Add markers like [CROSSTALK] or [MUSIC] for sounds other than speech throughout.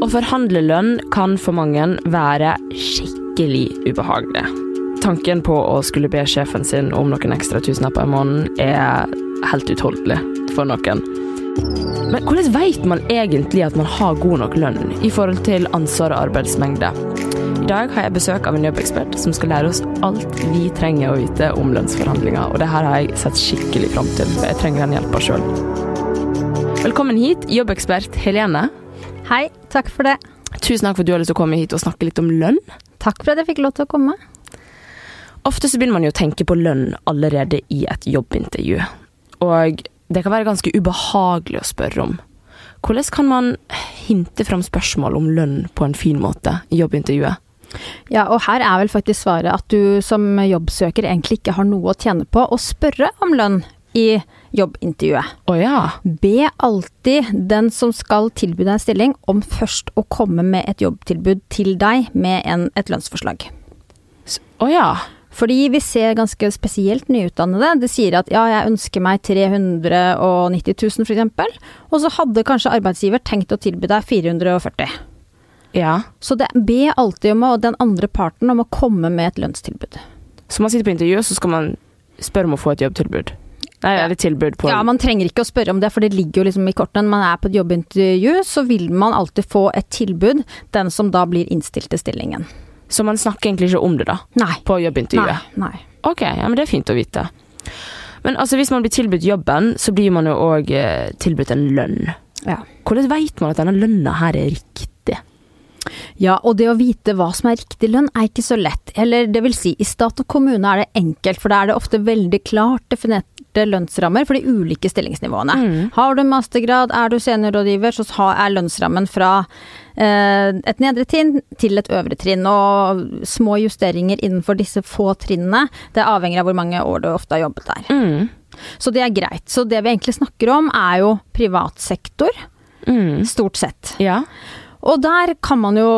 Å forhandle lønn kan for mange være skikkelig ubehagelig. Tanken på å skulle be sjefen sin om noen ekstra tusenlapper i måneden er helt utholdelig for noen. Men hvordan vet man egentlig at man har god nok lønn i forhold til ansvar og arbeidsmengde? I dag har jeg besøk av en jobbekspert som skal lære oss alt vi trenger å vite om lønnsforhandlinger, og det her har jeg sett skikkelig fram til, jeg trenger den hjelpa sjøl. Velkommen hit, jobbekspert Helene. Hei, takk for det. Tusen takk for at du har lyst til å komme hit og snakke litt om lønn. Takk for at jeg fikk lov til å komme. Ofte så begynner man jo å tenke på lønn allerede i et jobbintervju. Og det kan være ganske ubehagelig å spørre om. Hvordan kan man hinte fram spørsmål om lønn på en fin måte i jobbintervjuet? Ja, og her er vel faktisk svaret at du som jobbsøker egentlig ikke har noe å tjene på å spørre om lønn i jobbintervjuet. Oh, ja. Be alltid den som skal tilby deg en stilling om først å komme med et jobbtilbud til deg med en, et lønnsforslag. Å ja. Fordi vi ser ganske spesielt nyutdannede. Det sier at ja, jeg ønsker meg 390 000 f.eks., og så hadde kanskje arbeidsgiver tenkt å tilby deg 440 Ja. Så det, be alltid om å, den andre parten om å komme med et lønnstilbud. Så man sitter på intervju, så skal man spørre om å få et jobbtilbud. Nei, et tilbud på Ja, man trenger ikke å spørre om det, for det ligger jo liksom i kortene. Når man er på et jobbintervju, så vil man alltid få et tilbud, den som da blir innstilt til stillingen. Så man snakker egentlig ikke om det, da? Nei. På jobbintervjuet? nei. Nei. Ok, ja, men det er fint å vite. Men altså, hvis man blir tilbudt jobben, så blir man jo òg eh, tilbudt en lønn. Ja. Hvordan veit man at denne lønna her er riktig? Ja, og det å vite hva som er riktig lønn er ikke så lett. Eller det vil si, i stat og kommune er det enkelt, for da er det ofte veldig klart definerte lønnsrammer for de ulike stillingsnivåene. Mm. Har du mastergrad, er du seniorrådgiver, så er lønnsrammen fra eh, et nedre trinn til et øvre trinn. Og små justeringer innenfor disse få trinnene, det avhenger av hvor mange år du ofte har jobbet der. Mm. Så det er greit. Så det vi egentlig snakker om, er jo privat sektor, Mm. stort sett. Ja. Og der kan man jo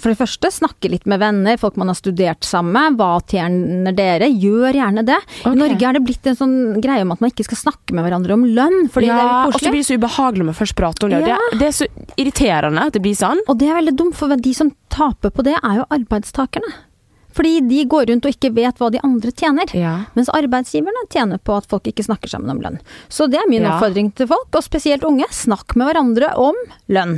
for det første snakke litt med venner, folk man har studert sammen med. Hva tjener dere? Gjør gjerne det. Okay. I Norge er det blitt en sånn greie om at man ikke skal snakke med hverandre om lønn, fordi ja, det er og så blir det så ubehagelig med først prate om lønn. Ja. Det, det er så irriterende at det blir sånn. Og det er veldig dumt, for de som taper på det, er jo arbeidstakerne. Fordi de går rundt og ikke vet hva de andre tjener. Ja. Mens arbeidsgiverne tjener på at folk ikke snakker sammen om lønn. Så det er min Ja. oppfordring til folk, og spesielt unge. Snakk med hverandre om lønn.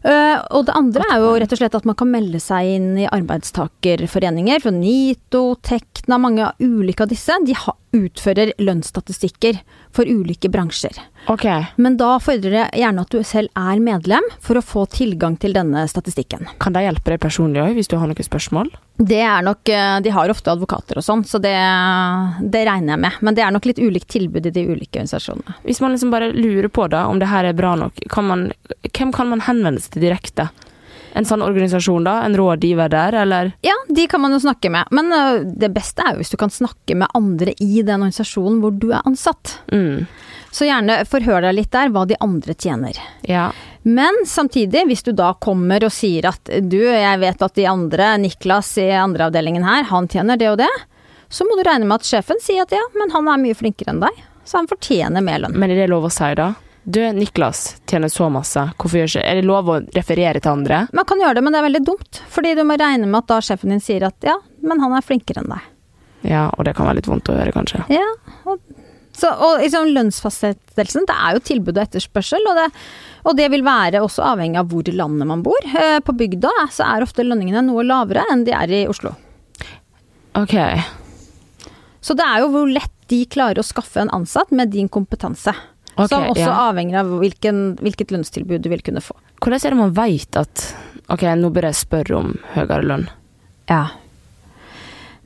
Eh, og det andre er jo rett og slett at man kan melde seg inn i arbeidstakerforeninger. For NITO, Tekna, mange ulike av disse, de ha, utfører lønnsstatistikker for ulike bransjer. Ok. Men da fordrer det gjerne at du selv er medlem for å få tilgang til denne statistikken. Kan de hjelpe deg personlig òg, hvis du har noen spørsmål? Det er nok, eh, De har ofte advokater og sånn, så det, det regner jeg med. Men det er nok litt ulikt tilbud i de ulike organisasjonene. Hvis man liksom bare lurer på da, om det her er bra nok, kan man, hvem kan man henvende seg til direkte? En sånn organisasjon, da? En rådgiver der, eller? Ja, de kan man jo snakke med. Men uh, det beste er jo hvis du kan snakke med andre i den organisasjonen hvor du er ansatt. Mm. Så gjerne forhør deg litt der hva de andre tjener. Ja. Men samtidig, hvis du da kommer og sier at du, jeg vet at de andre, Niklas i andre avdelingen her, han tjener det og det, så må du regne med at sjefen sier at ja, men han er mye flinkere enn deg, så han fortjener mer lønn. Men er det lov å si, da? Du, Niklas tjener så masse, hvorfor gjør ikke Er det lov å referere til andre? Man kan gjøre det, men det er veldig dumt. Fordi du må regne med at da sjefen din sier at ja, men han er flinkere enn deg. Ja, og det kan være litt vondt å høre, kanskje. Ja, og, så, og liksom lønnsfastsettelsen, det er jo tilbud og etterspørsel, og det, og det vil være også avhengig av hvor i landet man bor. Eh, På bygda så er ofte lønningene noe lavere enn de er i Oslo. Ok. Så det er jo hvor lett de klarer å skaffe en ansatt med din kompetanse. Ok, som også ja. avhenger av hvilken, hvilket lønnstilbud du vil kunne få. Hvordan er det man veit at Ok, nå bør jeg spørre om høyere lønn. Ja.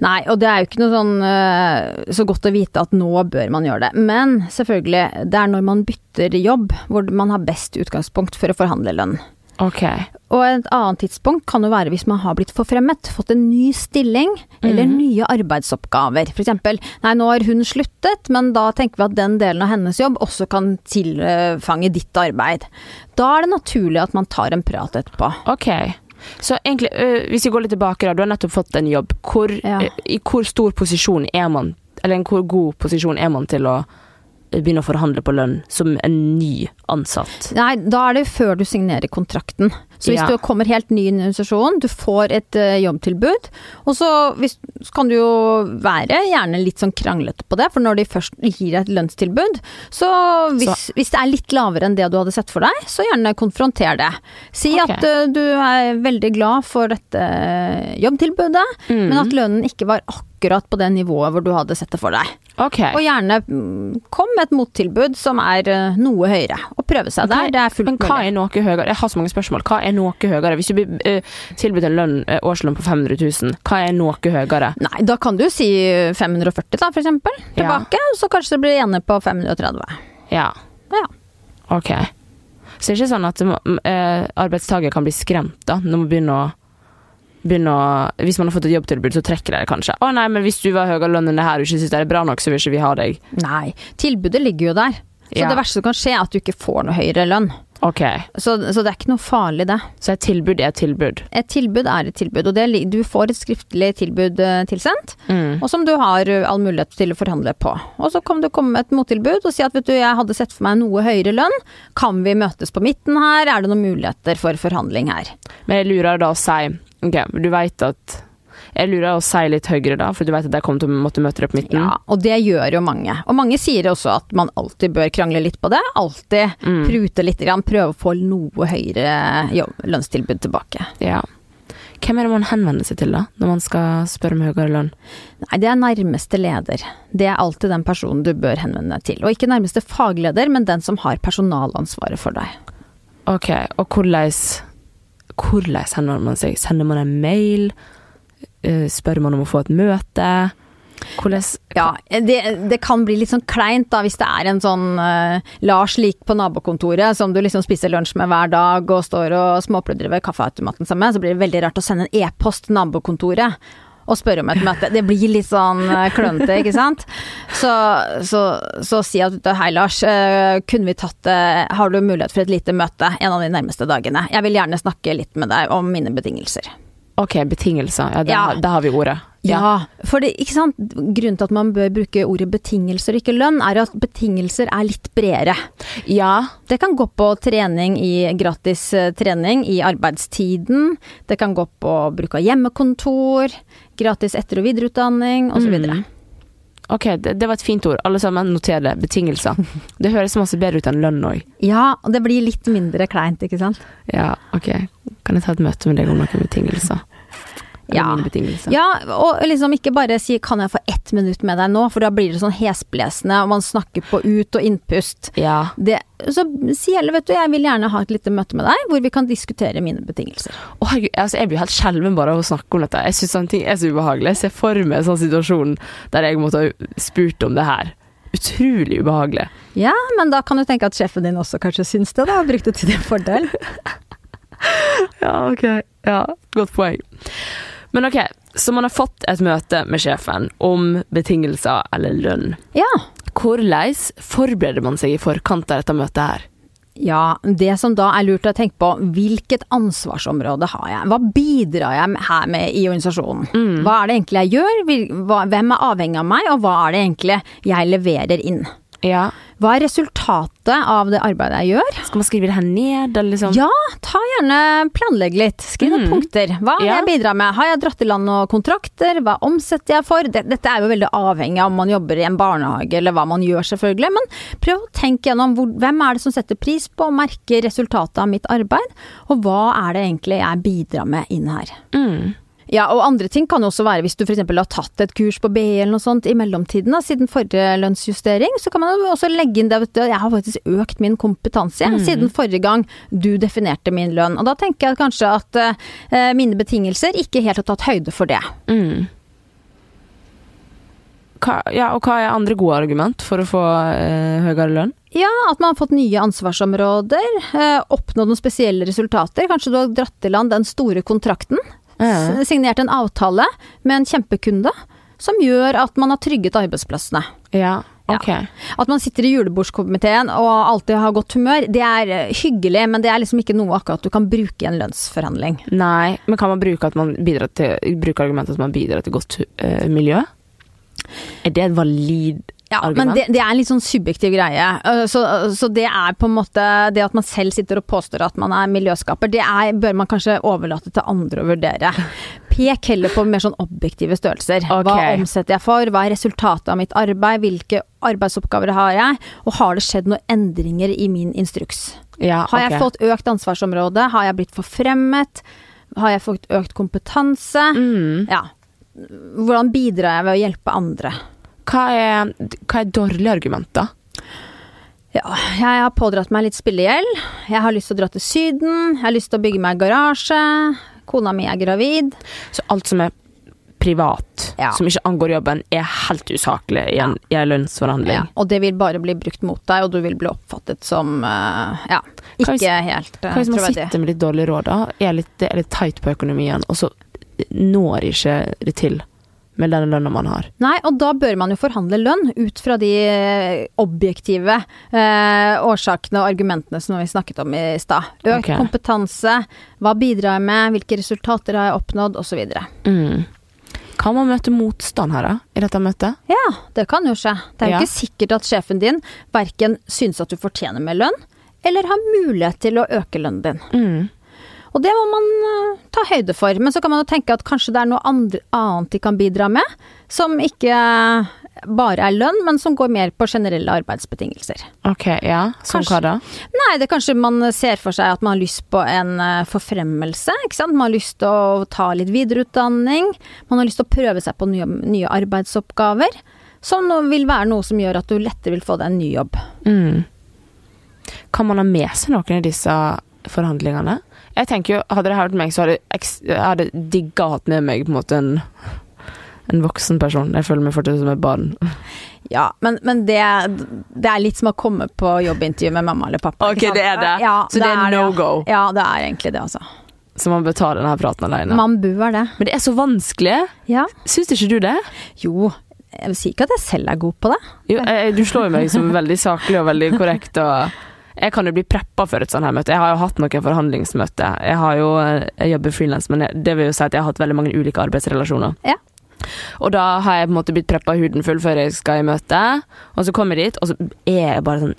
Nei, og det er jo ikke noe sånn øh, så godt å vite at nå bør man gjøre det. Men selvfølgelig, det er når man bytter jobb hvor man har best utgangspunkt for å forhandle lønn. Ok. Og et annet tidspunkt kan jo være hvis man har blitt forfremmet, fått en ny stilling eller mm. nye arbeidsoppgaver. Eksempel, nei nå har hun sluttet, men da tenker vi at den delen av hennes jobb også kan tilfange ditt arbeid. Da er det naturlig at man tar en prat etterpå. Ok. Så egentlig, hvis vi går litt tilbake, da. Du har nettopp fått en jobb. Hvor, Ja. I hvor stor posisjon er man, eller en hvor god posisjon er man til å begynne å forhandle på lønn som en ny ansatt? Nei, da er det før du signerer kontrakten. Så hvis Ja. du kommer helt ny i en organisasjon, du får et uh, jobbtilbud, og så, hvis, så kan du jo være gjerne litt sånn kranglete på det, for når de først gir et lønnstilbud, så hvis, hvis det er litt lavere enn det du hadde sett for deg, så gjerne konfronter det. Si okay. at uh, du er veldig glad for dette eh, jobbtilbudet, Mm. men at lønnen ikke var akkurat på det nivået hvor du hadde sett det for deg. Ok. Og gjerne mm, kom med et mottilbud som er eh, noe høyere, og prøve seg der. Det er fullt mulig. Men hva mulig. er noe høyere? Jeg har så mange spørsmål. Hva er noe høyere? Hvis du blir eh, tilbudt en lønn, eh, årslønn på 500 000, hva er noe høyere? Nei, da kan du si 540 da, for eksempel, tilbake, så kanskje det blir enig på 530. Ja. Ja. Ok. Så det er ikke sånn at uh, arbeidstaker kan bli skremt da, når man begynner å Begynner å, hvis man har fått et jobbtilbud, så trekker de det kanskje. 'Å nei, men hvis du var høyere lønn enn det her og ikke syns det er bra nok, så vil ikke vi ha deg'. Nei, tilbudet ligger jo der. Så Ja. det verste som kan skje er at du ikke får noe høyere lønn. Ok. Så, så det er ikke noe farlig det. Så et tilbud er et tilbud. Et tilbud er et tilbud, og det, du får et skriftlig tilbud eh, tilsendt, Mm. og som du har eh, all mulighet til å forhandle på. Og så kan du komme med et mottilbud og si at vet du, jeg hadde sett for meg noe høyere lønn, kan vi møtes på midten her, er det noen muligheter for forhandling her? Men jeg lurer da å si Ok, du veit at Jeg lurer å si litt høyere, da, for du veit at jeg kommer til å måtte møte deg på midten. Ja, og det gjør jo mange. Og mange sier også at man alltid bør krangle litt på det. Alltid Mm. prute litt, grann, prøve å få noe høyere jobb, lønnstilbud tilbake. Ja. Hvem er det man henvender seg til, da, når man skal spørre om høyere lønn? Nei, det er nærmeste leder. Det er alltid den personen du bør henvende deg til. Og ikke nærmeste fagleder, men den som har personalansvaret for deg. Ok, og hvordan Hvordan sender man seg? Sender man en mail? Eh, Spør man om å få et møte? Hvordan Ja, det, det kan bli litt sånn kleint da, hvis det er en sånn uh, Lars lik på nabokontoret som du liksom spiser lunsj med hver dag og står og småpludrer ved kaffeautomaten sammen så blir det veldig rart å sende en e-post til nabokontoret og spørre om et møte. Det blir litt sånn eh, klønete, ikke sant. Så, så, så si at hei Lars, eh, kunne vi tatt har du mulighet for et lite møte en av de nærmeste dagene? Jeg vil gjerne snakke litt med deg om mine betingelser. Ok, betingelser. Ja, der, Ja. der har vi ordet. Ja, for det, ikke sant? grunnen til at man bør bruke ordet betingelser ikke lønn, er at betingelser er litt bredere. Ja. Det kan gå på trening i gratis eh, trening i arbeidstiden. Det kan gå på bruk av hjemmekontor, gratis etter- og videreutdanning osv. Mm. Ok, det, det var et fint ord. Alle sammen, noter det. Betingelser. [LAUGHS] Det høres masse bedre ut enn lønn òg. Ja, og det blir litt mindre kleint, ikke sant. Ja, ok. Kan jeg ta et møte med deg om noen betingelser? Ja. Ja, og liksom ikke bare si 'kan jeg få ett minutt med deg nå', for da blir det sånn hesblesende, og man snakker på ut- og innpust. Ja. Det, så si heller, vet du, jeg vil gjerne ha et lite møte med deg, hvor vi kan diskutere mine betingelser. Å, herregud, altså, jeg blir helt skjelven bare av å snakke om dette. Jeg syns sånne ting er så ubehagelig. Jeg ser for meg en sånn situasjon der jeg måtte ha spurt om det her. Utrolig ubehagelig. Ja, men da kan du tenke at sjefen din også kanskje syns det, da, og brukte til din fordel. [LAUGHS] Ja, ok. Ja, godt poeng. Men ok, så man har fått et møte med sjefen om betingelser eller lønn. Ja. Hvordan forbereder man seg i forkant av dette møtet her? Ja, det som da er lurt å tenke på, hvilket ansvarsområde har jeg? Hva bidrar jeg her med i organisasjonen? Hva er det egentlig jeg gjør? Hvem er avhengig av meg, og hva er det egentlig jeg leverer inn? Ja, Hva er resultatet av det arbeidet jeg gjør? Skal man skrive det her ned, eller liksom? Ja, ta gjerne planlegg litt. Skriv noen Mm. punkter. Hva har Ja. jeg bidratt med? Har jeg dratt i land noen kontrakter? Hva omsetter jeg for? Dette er jo veldig avhengig av om man jobber i en barnehage eller hva man gjør, selvfølgelig. Men prøv å tenke gjennom hvor, hvem er det som setter pris på og merker resultatet av mitt arbeid, og hva er det egentlig jeg bidrar med inn her. Mm. Ja, og andre ting kan også være hvis du f.eks. har tatt et kurs på BI eller noe sånt i mellomtiden, da, siden forrige lønnsjustering, så kan man jo også legge inn det at jeg har faktisk økt min kompetanse Mm. siden forrige gang du definerte min lønn. Og da tenker jeg kanskje at eh, mine betingelser ikke helt har tatt høyde for det. Mm. Hva, ja, og hva er andre gode argument for å få eh, høyere lønn? Ja, at man har fått nye ansvarsområder, eh, oppnådd noen spesielle resultater. Kanskje du har dratt i land den store kontrakten, Ja. signert en avtale med en kjempekunde, som gjør at man har trygget arbeidsplassene. Ja, ok. At man sitter i julebordskomiteen og alltid har godt humør, det er eh, hyggelig, men det er liksom ikke noe akkurat du kan bruke i en lønnsforhandling. Nei, men kan man bruke, at man bidrar til, bruke argumentet at man bidrar til godt uh, miljø? Er det et valid Ja, men det, det, er en litt sånn subjektiv greie. Uh, så, så, det er på en måte Det at man selv sitter og påstår at man er miljøskaper, det er, bør man kanskje overlate til andre å vurdere. [LAUGHS] Pek heller på mer sånn objektive størrelser. Okay. Hva omsetter jeg for? Hva er resultatet av mitt arbeid? Hvilke arbeidsoppgaver har jeg? Og har det skjedd noen endringer i min instruks? Ja, okay. Har jeg fått økt ansvarsområde? Har jeg blitt forfremmet? Har jeg fått økt kompetanse? Mm. Ja. Hvordan bidrar jeg ved å hjelpe andre? Hva er, hva er dårlige argumenter? Ja, jeg har pådratt meg litt spillegjeld. Jeg har lyst til å dra til Syden. Jeg har lyst til å bygge meg garasje. Kona mi er gravid. Så alt som er privat, ja. som ikke angår jobben, er helt usaklig i en, ja. lønnsforhandling. Ja, og det vil bare bli brukt mot deg, og du vil bli oppfattet som uh, ja, ikke hvis, helt uh, Hva hvis man sitter med litt dårlig råd, da? Er litt, er litt tight på økonomien, og så når ikke det til? Med den lønna man har. Nei, og da bør man jo forhandle lønn ut fra de eh, objektive eh, årsakene og argumentene som vi snakket om i stad. Økt okay. kompetanse, hva bidrar jeg med, hvilke resultater har jeg oppnådd, osv. Mm. Kan man møte motstand her, da? I dette møtet? Ja, det kan jo skje. Det er jo ja. ikke sikkert at sjefen din verken syns at du fortjener mer lønn, eller har mulighet til å øke lønnen din. Mm. Og det må man uh, ta høyde for. Men så kan man jo tenke at kanskje det er noe andre, annet de kan bidra med, som ikke bare er lønn, men som går mer på generelle arbeidsbetingelser. Ok, ja. Som hva da? Nei, det er kanskje man ser for seg at man har lyst på en uh, forfremmelse, ikke sant. Man har lyst til å ta litt videreutdanning. Man har lyst til å prøve seg på nye, nye arbeidsoppgaver. Som vil være noe som gjør at du lettere vil få deg en ny jobb. Mm. Kan man ha med seg noen av disse forhandlingene? Jeg tenker jo, Hadde det hørt meg, så hadde jeg digga hatt med meg på en måte en, en voksen person. Jeg føler meg fortsatt som et barn. Ja, men, men det, det, er litt som å komme på jobbintervju med mamma eller pappa. Ok, det er det? Ja, så det, det er no go? Ja, det er egentlig det, altså. Så man bør ta denne praten alene? Man bør det. Men det er så vanskelig. Ja. Syns ikke du det? Jo, jeg vil si ikke at jeg selv er god på det. Jo, jeg, du slår jo meg som veldig saklig og veldig korrekt og jeg kan jo bli preppa for et sånt her møte. Jeg har jo hatt noen forhandlingsmøter. Jeg har jo Jeg jobber frilans, men det vil jo si at jeg har hatt veldig mange ulike arbeidsrelasjoner. Ja. Og da har jeg på en måte blitt preppa huden full før jeg skal i møte, og så kommer jeg dit, og så er jeg bare sånn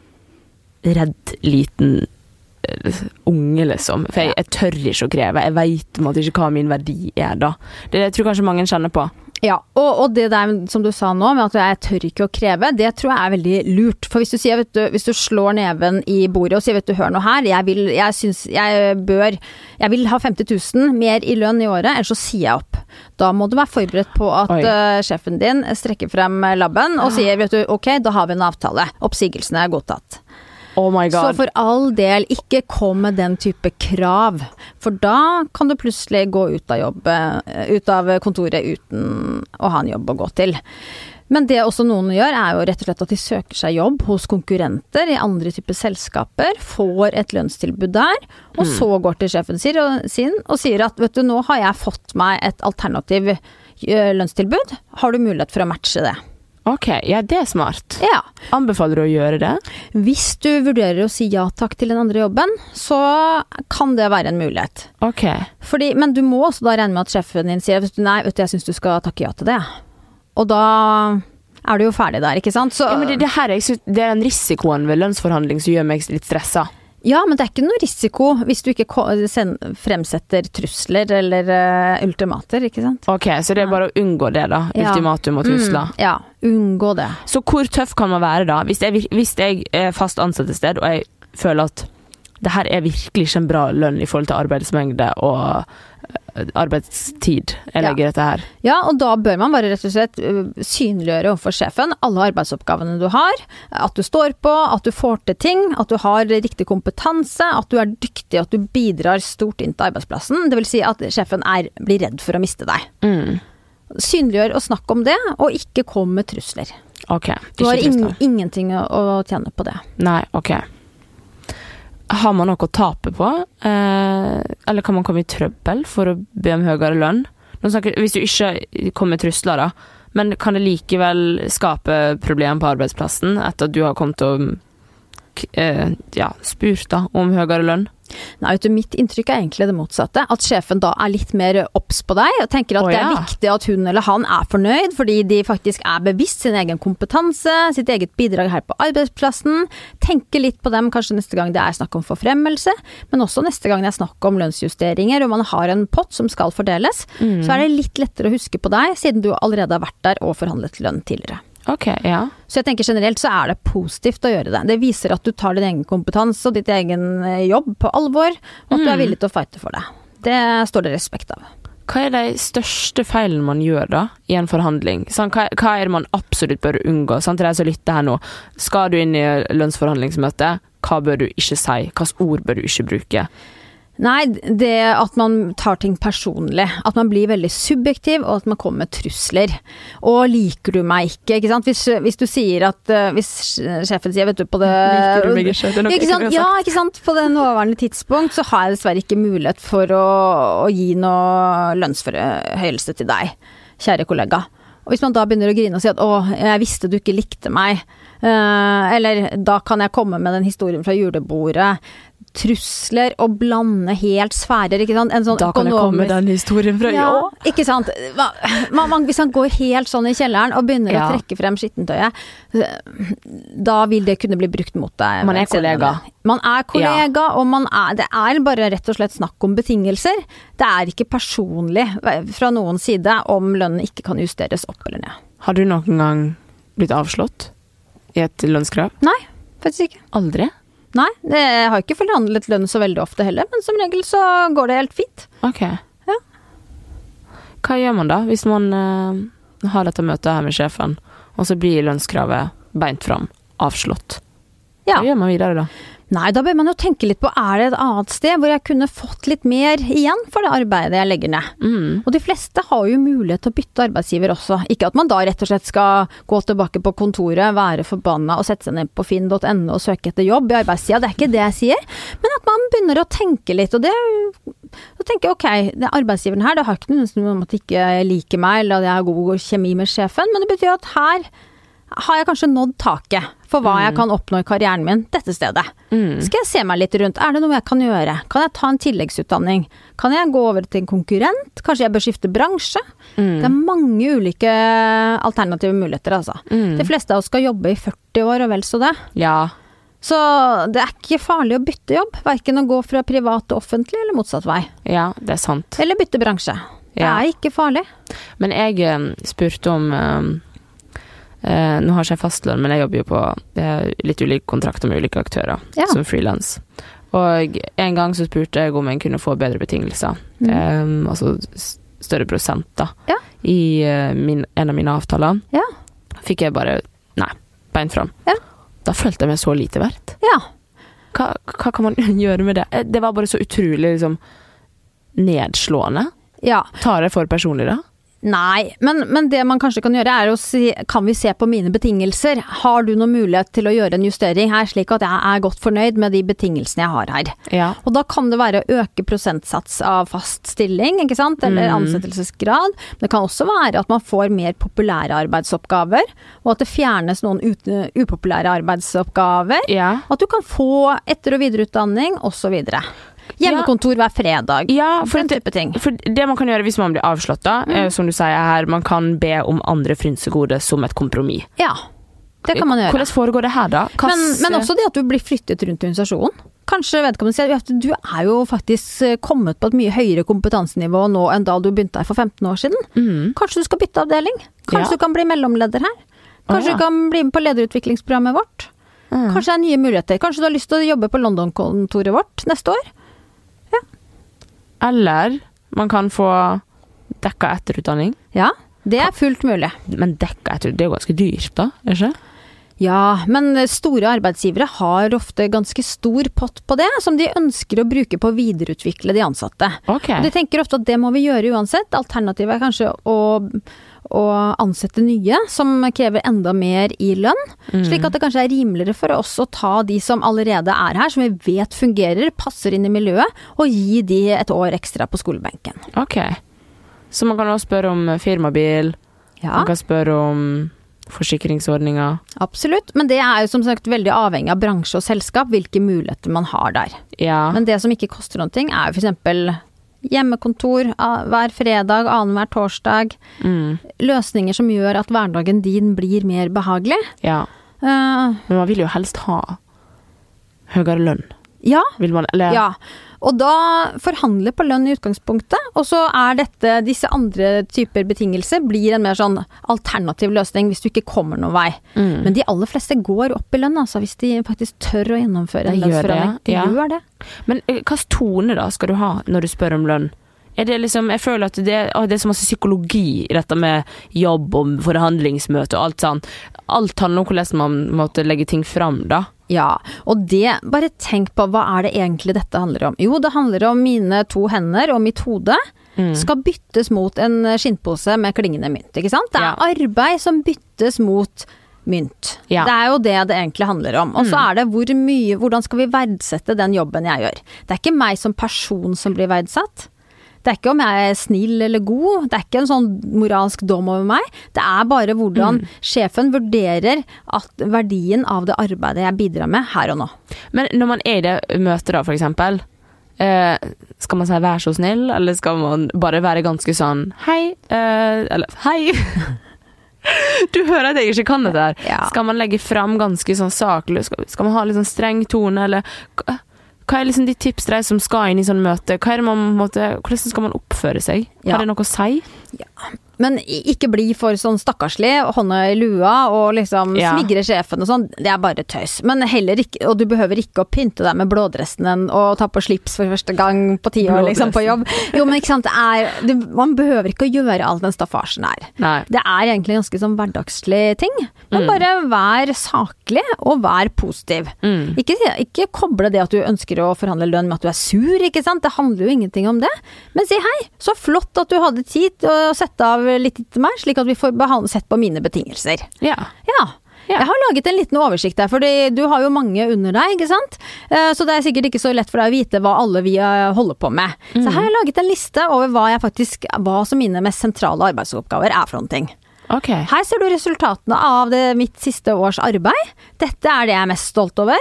redd liten uh, unge, liksom. For jeg, jeg, tør ikke å kreve. Jeg veit ikke hva min verdi er da. Det jeg tror kanskje mange kjenner på. Ja, og, og, det der som du sa nå, med at jeg tør ikke å kreve, det tror jeg er veldig lurt. For hvis du sier, vet du, hvis du slår neven i bordet og sier vet du, hør nå her, jeg vil, jeg syns jeg bør Jeg vil ha 50 000 mer i lønn i året, ellers så sier jeg opp. Da må du være forberedt på at uh, sjefen din strekker frem labben og sier vet du, ok, da har vi en avtale. Oppsigelsene er godtatt. Oh my God. Så for all del, ikke kom med den type krav. For da kan du plutselig gå ut av jobb, eh, ut av kontoret uten å ha en jobb å gå til. Men det også noen gjør, er jo rett og slett at de søker seg jobb hos konkurrenter i andre typer selskaper, får et lønnstilbud der, og mm. så går til sjefen sin og sier at vet du, nå har jeg fått meg et alternativ eh, lønnstilbud, har du mulighet for å matche det? Ok, ja det er smart. Ja. Anbefaler du å gjøre det? Hvis du vurderer å si ja takk til den andre jobben, så kan det være en mulighet. Ok. Fordi, men du må også da regne med at sjefen din sier nei, vet du, jeg syns du skal takke ja til det. Og da er du jo ferdig der, ikke sant. Så, ja, men det, det, her synes, det er den risikoen ved lønnsforhandling som gjør meg litt stressa. Ja, men det er ikke noe risiko hvis du ikke fremsetter trusler eller uh, ultimater, ikke sant. Ok, så det er bare å unngå det, da. Ja. Ultimatum og trusler. Mm, ja, unngå det. Så hvor tøff kan man være da? Hvis jeg, hvis jeg er fast ansatt et sted, og jeg føler at det her er virkelig ikke en bra lønn i forhold til arbeidsmengde og arbeidstid jeg legger ja. dette her. Ja, og da bør man bare rett og slett øh, synliggjøre overfor sjefen alle arbeidsoppgavene du har. At du står på, at du får til ting, at du har riktig kompetanse, at du er dyktig, at du bidrar stort inn til arbeidsplassen. Det vil si at sjefen er, blir redd for å miste deg. Mm. Synliggjør og snakk om det, og ikke kom med trusler. Okay, Du har ing ingenting å, å tjene på det. Nei, ok. Har man noe å tape på? Eh, eller kan man komme i trøbbel for å be om høyere lønn? Snakker, hvis du ikke kommer med trusler, da. Men kan det likevel skape problemer på arbeidsplassen etter at du har kommet og eh, ja, spurt da, om høyere lønn? Nei, du, Mitt inntrykk er egentlig det motsatte. At sjefen da er litt mer obs på deg og tenker at Å, det er viktig at hun eller han er fornøyd, fordi de faktisk er bevisst sin egen kompetanse, sitt eget bidrag her på arbeidsplassen. Tenker litt på dem kanskje neste gang det er snakk om forfremmelse, men også neste gang det er snakk om lønnsjusteringer og man har en pott som skal fordeles. Så er det litt lettere å huske på deg, siden du allerede har vært der og forhandlet lønn tidligere. Ok, ja. Så jeg tenker generelt så er det positivt å gjøre det. Det viser at du tar din egen kompetanse og ditt egen eh, jobb på alvor, og at du er villig til å fighte for det. Det står det respekt av. Hva er de største feilene man gjør da, i en forhandling? Sånn, hva, hva er det man absolutt bør unngå? Sånn, til de som lytter her nå. Skal du inn i lønnsforhandlingsmøte, hva bør du ikke si? Hvilke ord bør du ikke bruke? Nei, det at man tar ting personlig. At man blir veldig subjektiv, og at man kommer med trusler. Og liker du meg ikke, ikke sant. Hvis, hvis du sier at eh, Hvis sjefen sier, vet du, på det Liker du meg ikke? Det er noe ikke sant? Ja, ikke sant. På det nåværende tidspunkt så har jeg dessverre ikke mulighet for å, å gi noe lønnsforhøyelse til deg, kjære kollega. Og hvis man da begynner å grine og si at 'å, jeg visste du ikke likte meg', uh, eller 'da kan jeg komme med den historien fra julebordet', trusler og blande helt sfærer, ikke sant. En sånn Da kan jeg komme den historien fra ja, ja. ikke sant. Man, man, hvis han går helt sånn i kjelleren og begynner Ja. å trekke frem skittentøyet, da vil det kunne bli brukt mot deg. Man er kollega. Man er kollega, og man er, det er bare rett og slett snakk om betingelser. Det er ikke personlig fra noen side om lønnen ikke kan justeres opp eller ned. Har du noen gang blitt avslått i et lønnskrav? Nei, faktisk ikke. Aldri? Nei, det, jeg har ikke forhandlet lønn så veldig ofte heller, men som regel så går det helt fint. Ok. Ja. Hva gjør man da, hvis man uh, har dette møtet her med sjefen, og så blir lønnskravet beint fram avslått? Ja. Hva gjør man videre da? Nei, da bør man jo tenke litt på er det et annet sted hvor jeg kunne fått litt mer igjen for det arbeidet jeg legger ned. Mm. Og de fleste har jo mulighet til å bytte arbeidsgiver også. Ikke at man da rett og slett skal gå tilbake på kontoret, være forbanna og sette seg ned på finn.no og søke etter jobb i arbeidstida, det er ikke det jeg sier. Men at man begynner å tenke litt, og det så tenker jeg ok, det arbeidsgiveren her, det har ikke noe om at de ikke liker meg, eller at jeg har god kjemi med sjefen, men det betyr at her har jeg kanskje nådd taket for hva jeg kan oppnå i karrieren min dette stedet. Mm. Skal jeg se meg litt rundt, er det noe jeg kan gjøre? Kan jeg ta en tilleggsutdanning? Kan jeg gå over til en konkurrent? Kanskje jeg bør skifte bransje? Det er mange ulike alternative muligheter, altså. Mm. De fleste av oss skal jobbe i 40 år og vel så det. Ja. Så det er ikke farlig å bytte jobb, verken å gå fra privat til offentlig eller motsatt vei. ja, det er sant. Eller bytte bransje. Det Ja. er ikke farlig. Men jeg eh, spurte om eh, Nå har ikke jeg fastlønn, men jeg jobber jo på litt ulike kontrakter med ulike aktører, Ja. som frilans. Og en gang så spurte jeg om jeg kunne få bedre betingelser. Mm. Eh, altså større prosent, da. Ja. I eh, min, en av mine avtaler. Ja. Fikk jeg bare Nei, beint fram. Ja. Da følte jeg meg så lite verdt. Ja. Hva, hva kan man [LAUGHS] gjøre med det? Eh, Det var bare så utrolig liksom nedslående. ja. Tar jeg for personlig da? Nei, men, men det man kanskje kan gjøre er å si Kan vi se på mine betingelser? Har du noen mulighet til å gjøre en justering her, slik at jeg er godt fornøyd med de betingelsene jeg har her? Ja. Og da kan det være å øke prosentsats av fast stilling, ikke sant, eller ansettelsesgrad. ansettelsesgrad. Det kan også være at man får mer populære arbeidsoppgaver, og at det fjernes noen upopulære arbeidsoppgaver. ja. At du kan få etter- og videreutdanning osv. Hjemmekontor hver fredag. Ja, for den type ting. for det man kan gjøre hvis man blir avslått, da, mm. som du sier her, man kan be om andre frynsegoder som et kompromiss. Ja, det kan man gjøre. Hvordan foregår det her, da? Men, men også det at du blir flyttet rundt i organisasjonen. Kanskje vedkommende sier at du er jo faktisk eh, kommet på et mye høyere kompetansenivå nå enn da du begynte her for 15 år siden. Mm. Kanskje du skal bytte avdeling? Kanskje Ja. du kan bli mellomleder her? Kanskje oh, ja. du kan bli med på lederutviklingsprogrammet vårt? Mm. Kanskje det er nye muligheter? Kanskje du har lyst til å jobbe på London-kontoret vårt neste år? Eller man kan få dekka etterutdanning. Ja, det er fullt mulig. Men dekka etterutdanning, det er jo ganske dyrt, da? Ikke? Ja, men store arbeidsgivere har ofte ganske stor pott på det, som de ønsker å bruke på å videreutvikle de ansatte. Okay. De tenker ofte at det må vi gjøre uansett. Alternativet er kanskje å, å ansette nye, som krever enda mer i lønn. Slik at det kanskje er rimeligere for oss å ta de som allerede er her, som vi vet fungerer, passer inn i miljøet, og gi de et år ekstra på skolebenken. Ok. Så man kan også spørre om firmabil, Ja, man kan spørre om Forsikringsordninger. Absolutt, men det er jo som sagt veldig avhengig av bransje og selskap, hvilke muligheter man har der. Ja. Men det som ikke koster noen ting, er jo f.eks. hjemmekontor hver fredag, annenhver torsdag. Mm. Løsninger som gjør at hverdagen din blir mer behagelig. ja. Uh, Men man vil jo helst ha høyere lønn. Ja, man, eller ja. Og da forhandle på lønn i utgangspunktet, og så er dette, disse andre typer betingelser blir en mer sånn alternativ løsning hvis du ikke kommer noen vei. Mm. Men de aller fleste går opp i lønn, altså, hvis de faktisk tør å gjennomføre en De gjør det. De ja. gjør det. Men hvilken hva slags tone da skal du ha når du spør om lønn? Er det liksom, jeg føler at det, å, det er så masse psykologi i dette med jobb og forhandlingsmøte og alt sånn. Alt handler om hvordan man måtte legge ting fram, da. Ja, og det, bare tenk på hva er det egentlig dette handler om? Jo, det handler om mine to hender og mitt hode Mm. skal byttes mot en skinnpose med klingende mynt, ikke sant? Det er Ja. arbeid som byttes mot mynt. Ja. Mm. Det er jo det det egentlig handler om. Og så er det hvor mye, hvordan skal vi verdsette den jobben jeg gjør. Det er ikke meg som person som blir verdsatt. Det er ikke om jeg er snill eller god, det er ikke en sånn moralsk dom over meg. Det er bare hvordan Mm. sjefen vurderer at verdien av det arbeidet jeg bidrar med her og nå. Men når man er i det møtet da, for eksempel, eh, skal man si 'vær så snill', eller skal man bare være ganske sånn 'hei', uh, eller 'hei'? [LAUGHS] Du hører at jeg ikke kan dette her. Ja. Skal man legge fram ganske sånn saklig? Skal, skal man ha litt sånn streng tone, eller hva- er liksom de tips til de som skal inn i sånn møte? Måte, hvordan skal man oppføre seg? Ja. Har det noe å si? Men ikke bli for sånn stakkarslig, hånda i lua og liksom Ja. smigre sjefen og sånn. Det er bare tøys. Men heller ikke, og du behøver ikke å pynte deg med blådressen din og ta på slips for første gang på ti år liksom på jobb. Jo, men ikke sant, er, du, man behøver ikke å gjøre all den staffasjen. Nei. Det er egentlig ganske sånn hverdagslig ting. Men Mm. bare vær saklig, og vær positiv. Mm. Ikke, ikke koble det at du ønsker å forhandle lønn med at du er sur, ikke sant. Det handler jo ingenting om det. Men si hei, så flott at du hadde tid til å sette av litt til meg, slik at vi får sett på mine betingelser. Ja. Ja. Ja. Jeg har laget en liten oversikt der, for du har jo mange under deg, ikke sant. Eh, Så det er sikkert ikke så lett for deg å vite hva alle vi eh, holder på med. Så her har jeg laget en liste over hva jeg faktisk, hva som mine mest sentrale arbeidsoppgaver er for noen ting. Okay. Her ser du resultatene av det, mitt siste års arbeid. Dette er det jeg er mest stolt over.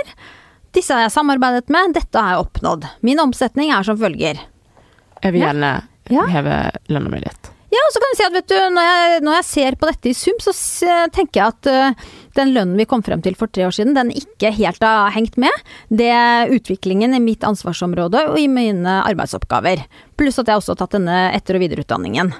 Disse har jeg samarbeidet med, dette har jeg oppnådd. Min omsetning er som følger. Jeg vil gjerne Ja. heve lønna mi litt. Ja, og så kan du si at vet du, når jeg, når jeg ser på dette i sum, så tenker jeg at uh, den lønnen vi kom frem til for tre år siden, den ikke helt har hengt med. Det er utviklingen i mitt ansvarsområde og i mine arbeidsoppgaver. Pluss at jeg også har tatt denne etter- og videreutdanningen.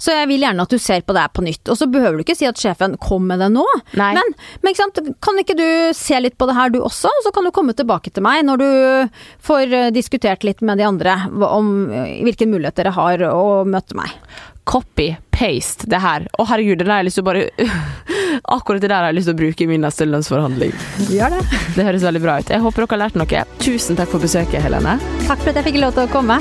Så jeg vil gjerne at du ser på det her på nytt. Og så behøver du ikke si at sjefen kom med det nå. Nei. Men, men ikke kan ikke du se litt på det her du også, og så kan du komme tilbake til meg når du får eh, diskutert litt med de andre om eh, hvilke muligheter dere har å møte meg. Copy, paste det her. Å herregud, det der har jeg lyst til å bare [LAUGHS] Akkurat det der har jeg lyst til å bruke i min neste lønnsforhandling. Gjør det. Det høres veldig bra ut. Jeg håper dere har lært noe. Tusen takk for besøket, Helene. Takk for at jeg fikk lov til å komme.